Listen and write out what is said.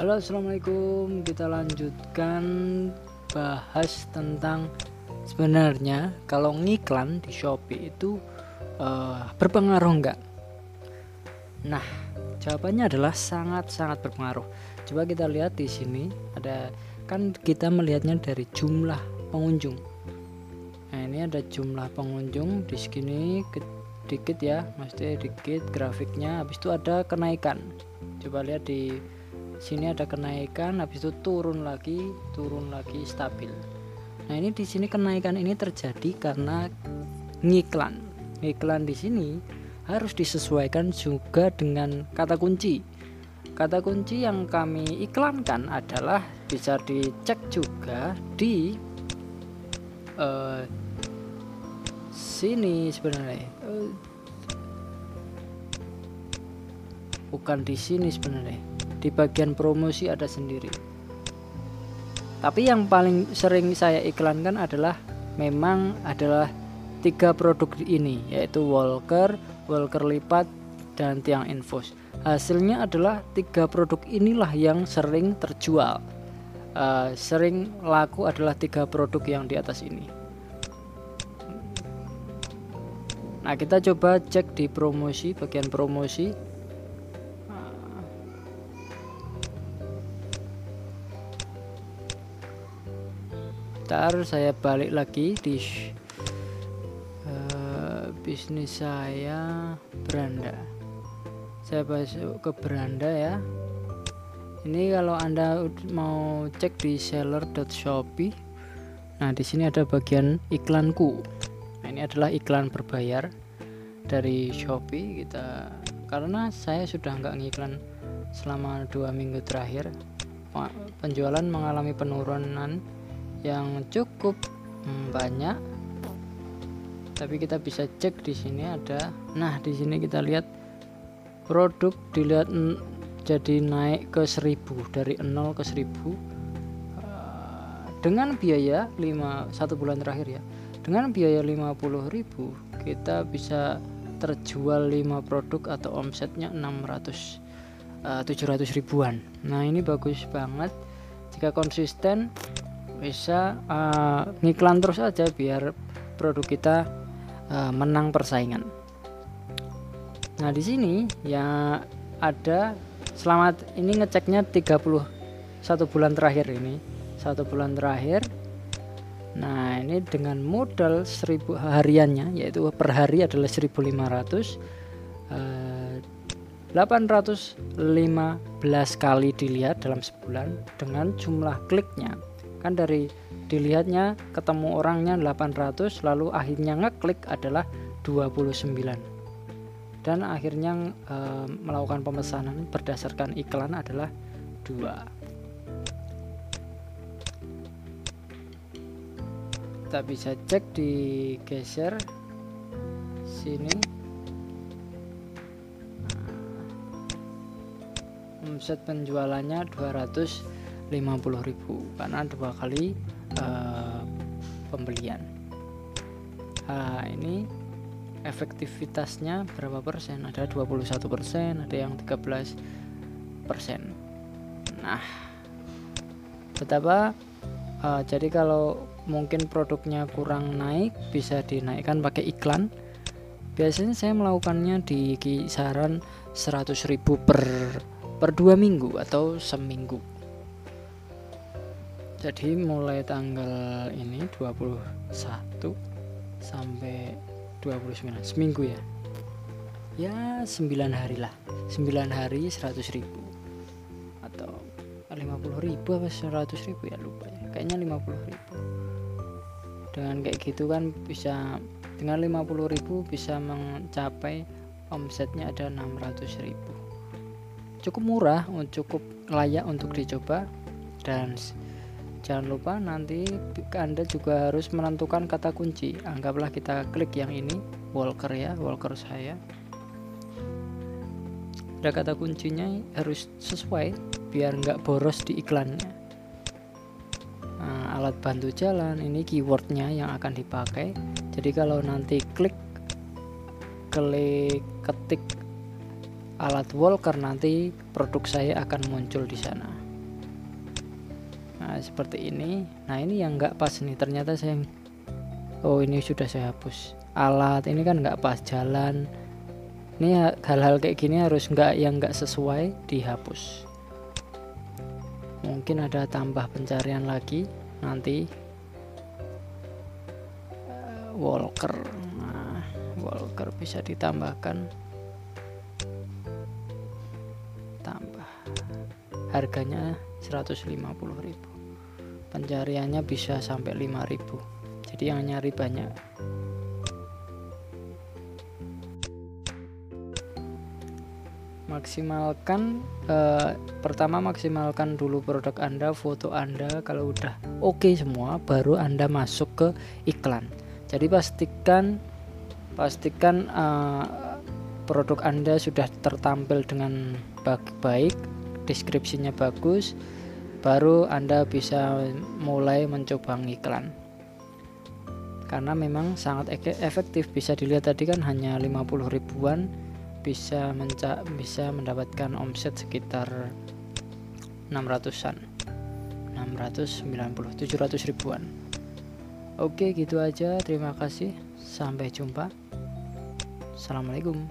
Halo assalamualaikum. Kita lanjutkan bahas tentang sebenarnya kalau ngiklan di Shopee itu uh, berpengaruh enggak Nah jawabannya adalah sangat-sangat berpengaruh. Coba kita lihat di sini ada kan kita melihatnya dari jumlah pengunjung. Nah ini ada jumlah pengunjung di sini dikit ya maksudnya dikit grafiknya. Habis itu ada kenaikan. Coba lihat di sini ada kenaikan habis itu turun lagi turun lagi stabil. Nah ini di sini kenaikan ini terjadi karena ngiklan. Ngiklan di sini harus disesuaikan juga dengan kata kunci. Kata kunci yang kami iklankan adalah bisa dicek juga di uh, sini sebenarnya. Uh, bukan di sini sebenarnya di bagian promosi ada sendiri. Tapi yang paling sering saya iklankan adalah memang adalah tiga produk ini yaitu walker walker lipat dan tiang infus. Hasilnya adalah tiga produk inilah yang sering terjual. Uh, sering laku adalah tiga produk yang di atas ini. Nah kita coba cek di promosi bagian promosi sebentar saya balik lagi di uh, bisnis saya beranda. Saya masuk ke beranda ya. Ini kalau anda mau cek di seller.shopee nah di sini ada bagian iklanku. Nah, ini adalah iklan berbayar dari Shopee kita. Karena saya sudah nggak ngiklan selama dua minggu terakhir penjualan mengalami penurunan yang cukup hmm, banyak. Tapi kita bisa cek di sini ada. Nah di sini kita lihat produk dilihat jadi naik ke 1000 dari 0 ke 1000 uh, dengan biaya 5 satu bulan terakhir ya. Dengan biaya 50.000 kita bisa terjual 5 produk atau omsetnya 600 uh, 700 ribuan. Nah ini bagus banget. Jika konsisten bisa uh, ngiklan terus aja biar produk kita uh, menang persaingan. Nah, di sini ya ada selamat ini ngeceknya 31 bulan terakhir ini. Satu bulan terakhir. Nah, ini dengan modal 1000 hariannya yaitu per hari adalah 1500 uh, 815 kali dilihat dalam sebulan dengan jumlah kliknya kan dari dilihatnya ketemu orangnya 800 lalu akhirnya ngeklik adalah 29 dan akhirnya e, melakukan pemesanan berdasarkan iklan adalah dua. Kita bisa cek di geser sini. Nah, omset penjualannya 200 50.000 karena dua kali uh, pembelian. Nah, ini efektivitasnya berapa persen? Ada 21 persen ada yang 13 persen. Nah betapa uh, jadi kalau mungkin produknya kurang naik bisa dinaikkan pakai iklan. Biasanya saya melakukannya di kisaran 100.000 per per dua minggu atau seminggu jadi mulai tanggal ini 21 sampai 29 seminggu ya? Ya 9 hari lah. 9 hari 100 ribu. Atau 50 ribu apa 100 ribu ya lupa ya. Kayaknya 50 ribu. Dengan kayak gitu kan bisa dengan 50 ribu bisa mencapai omsetnya ada 600 ribu. Cukup murah cukup layak untuk dicoba dan jangan lupa nanti anda juga harus menentukan kata kunci. Anggaplah kita klik yang ini walker ya walker saya. Ada kata kuncinya harus sesuai biar nggak boros di iklannya. Nah, alat bantu jalan ini keywordnya yang akan dipakai. Jadi kalau nanti klik klik ketik alat walker nanti produk saya akan muncul di sana seperti ini. Nah ini yang nggak pas nih. Ternyata saya oh ini sudah saya hapus. Alat ini kan nggak pas jalan. Ini hal-hal kayak gini harus nggak yang nggak sesuai dihapus. Mungkin ada tambah pencarian lagi nanti. Uh, walker. Nah, walker bisa ditambahkan. Tambah. Harganya 150.000 pencariannya bisa sampai 5000 jadi yang nyari banyak. Maksimalkan eh, pertama maksimalkan dulu produk Anda, foto Anda. Kalau udah oke okay semua baru Anda masuk ke iklan. Jadi pastikan pastikan eh, produk Anda sudah tertampil dengan baik, deskripsinya bagus, baru Anda bisa mulai mencoba iklan. Karena memang sangat efektif. Bisa dilihat tadi kan hanya 50 ribuan bisa menca bisa mendapatkan omset sekitar 600-an 690 700 ribuan. Oke gitu aja. Terima kasih. Sampai jumpa. Assalamualaikum